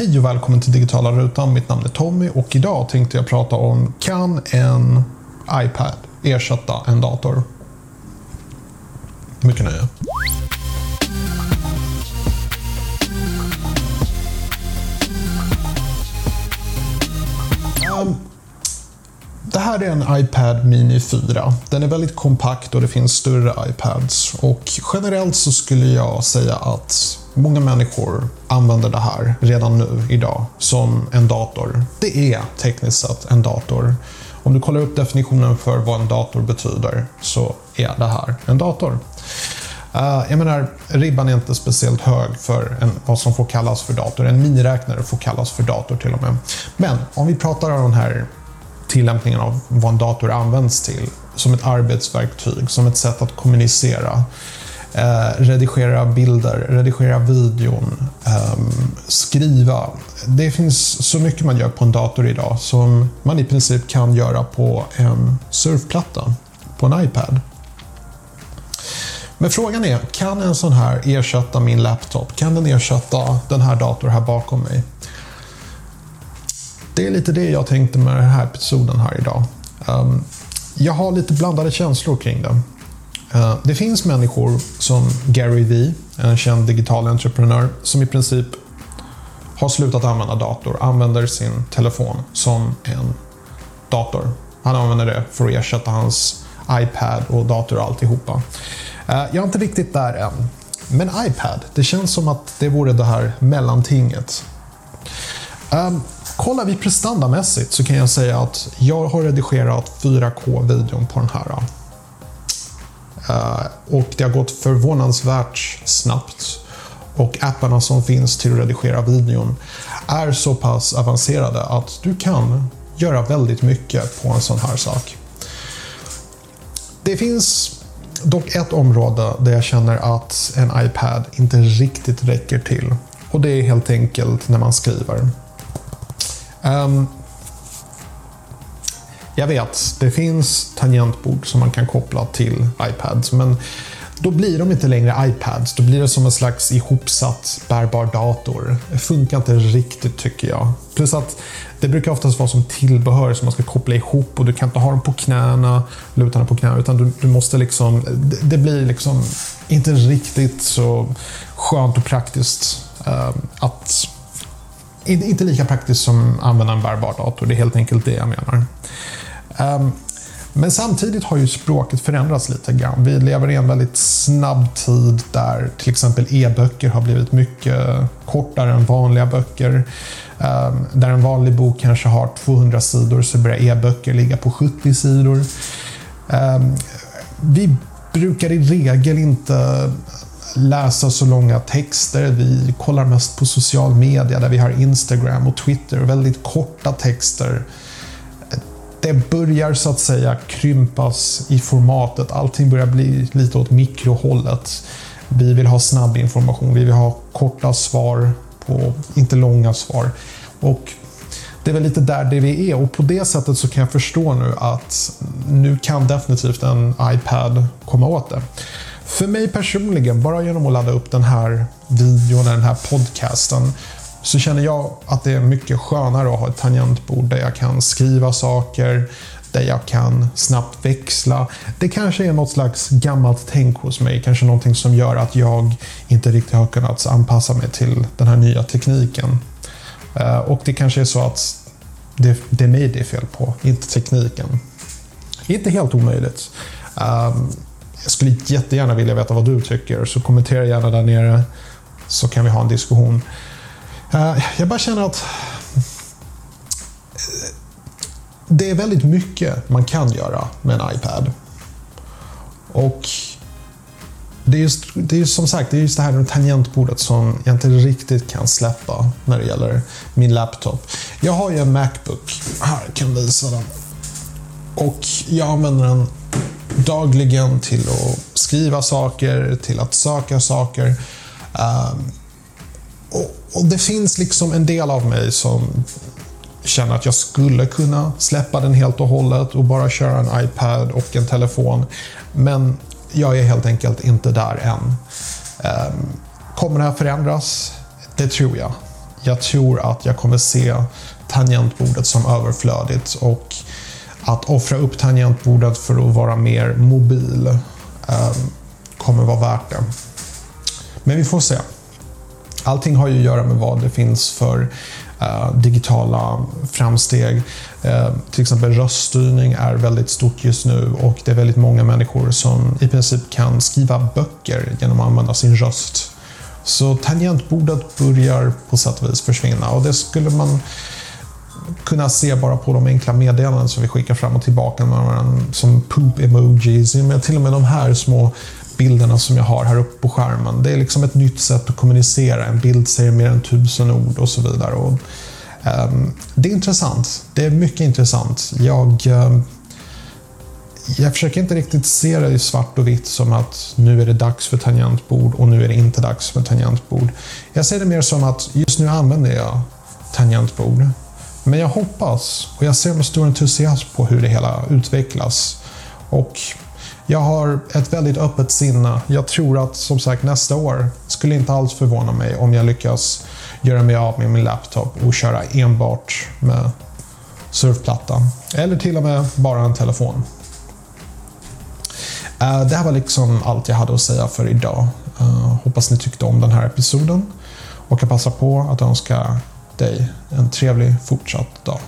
Hej och välkommen till Digitala Rutan. Mitt namn är Tommy och idag tänkte jag prata om kan en iPad ersätta en dator? Mycket nöje. Um, det här är en iPad Mini 4. Den är väldigt kompakt och det finns större iPads. Och generellt så skulle jag säga att många människor använder det här redan nu idag som en dator. Det är tekniskt sett en dator. Om du kollar upp definitionen för vad en dator betyder så är det här en dator. Uh, jag menar, ribban är inte speciellt hög för en, vad som får kallas för dator. En miniräknare får kallas för dator till och med. Men om vi pratar om den här tillämpningen av vad en dator används till som ett arbetsverktyg, som ett sätt att kommunicera. Eh, redigera bilder, redigera videon, eh, skriva. Det finns så mycket man gör på en dator idag som man i princip kan göra på en surfplatta, på en iPad. Men frågan är, kan en sån här ersätta min laptop? Kan den ersätta den här datorn här bakom mig? Det är lite det jag tänkte med den här episoden här idag. Um, jag har lite blandade känslor kring den. Eh, det finns människor som Gary Vee, en känd digital entreprenör, som i princip har slutat använda dator, använder sin telefon som en dator. Han använder det för att ersätta hans iPad och dator och alltihopa. Eh, jag är inte riktigt där än. Men iPad, det känns som att det vore det här mellantinget. Um, kollar vi prestandamässigt så kan jag säga att jag har redigerat 4K-videon på den här. Eh, och det har gått förvånansvärt snabbt. Och apparna som finns till att redigera videon är så pass avancerade att du kan göra väldigt mycket på en sån här sak. Det finns dock ett område där jag känner att en iPad inte riktigt räcker till. Och det är helt enkelt när man skriver. Um, jag vet, det finns tangentbord som man kan koppla till iPads, men då blir de inte längre iPads. Då blir det som en slags ihopsatt bärbar dator. Det funkar inte riktigt tycker jag. Plus att det brukar oftast vara som tillbehör som man ska koppla ihop och du kan inte ha dem på knäna, luta dem på knäna, utan du, du måste liksom... Det, det, blir liksom inte riktigt så skönt och praktiskt eh, att inte lika praktiskt som att använda en bärbar dator. Det är helt enkelt det jag menar. Ehm, men samtidigt har ju språket förändrats lite grann. Vi lever i en väldigt snabb tid där till exempel e-böcker har blivit mycket kortare än vanliga böcker. Ehm, där en vanlig bok kanske har 200 sidor så börjar e-böcker ligga på 70 sidor. Ehm, vi brukar i regel inte läsa så långa texter. Vi kollar mest på social media där vi har Instagram och Twitter. Väldigt korta texter. Det börjar så att säga krympas i formatet. Allting börjar bli lite åt mikrohållet. Vi vill ha snabb information. Vi vill ha korta svar på inte långa svar. Och det är väl lite där det vi är och på det sättet så kan jag förstå nu att nu kan definitivt en iPad komma åt det. För mig personligen, bara genom att ladda upp den här videon, den här podcasten, så känner jag att det är mycket skönare att ha ett tangentbord där jag kan skriva saker, där jag kan snabbt växla. Det kanske är något slags gammalt tänk hos mig, kanske någonting som gör att jag inte riktigt har kunnat anpassa mig till den här nya tekniken. Eh, och det kanske är så att det, det är mig det är fel på, inte tekniken. Inte helt omöjligt. Ehm, jag skulle jättegärna vilja veta vad du tycker, så kommentera gärna där nere så kan vi ha en diskussion. Eh, jag bara känner att eh, det är väldigt mycket man kan göra med en iPad. Och det är, just, det är som sagt det är just det här tangentbordet som jag inte riktigt kan släppa när det gäller min laptop. Jag har ju en Macbook. Här kan jag visa den. Och jag använder den dagligen till att skriva saker, till att söka saker. Um, och, och, det finns liksom en del av mig som känner att jag skulle kunna släppa den helt och hållet och bara köra en iPad och en telefon. Men jag är helt enkelt inte där än. Um, kommer det här förändras? Det tror jag. jag tror att jag kommer se tangentbordet som överflödigt och att offra upp tangentbordet för att vara mer mobil eh, kommer vara värt det. Men vi får se. Allting har ju att göra med vad det finns för eh, digitala framsteg. Eh, till exempel röststyrning är väldigt stort just nu och det är väldigt många människor som i princip kan skriva böcker genom att använda sin röst. Så tangentbordet börjar på sätt och vis försvinna och det skulle man kunna se bara på de enkla meddelanden som vi skickar fram och tillbaka med varandra, som poop-emojis, men till och med de här små bilderna som jag har här uppe på skärmen. Det är liksom ett nytt sätt att kommunicera. En bild säger mer än tusen ord och så vidare. Och, um, det är intressant. Det är mycket intressant. Jag, um, jag försöker inte riktigt se det i svart och vitt som att nu är det dags för tangentbord och nu är det inte dags för tangentbord. Jag ser det mer som att just nu använder jag tangentbord. Men jag hoppas och jag ser med stor entusiasm på hur det hela utvecklas. Och jag har ett väldigt öppet sinne. Jag tror att som sagt nästa år skulle inte alls förvåna mig om jag lyckas göra mig av med min laptop och köra enbart med surfplattan. Eller till och med bara en telefon. Eh, det här var liksom allt jag hade att säga för idag. Eh, hoppas ni tyckte om den här episoden och jag passar på att önska dig en trevlig fortsatt dag.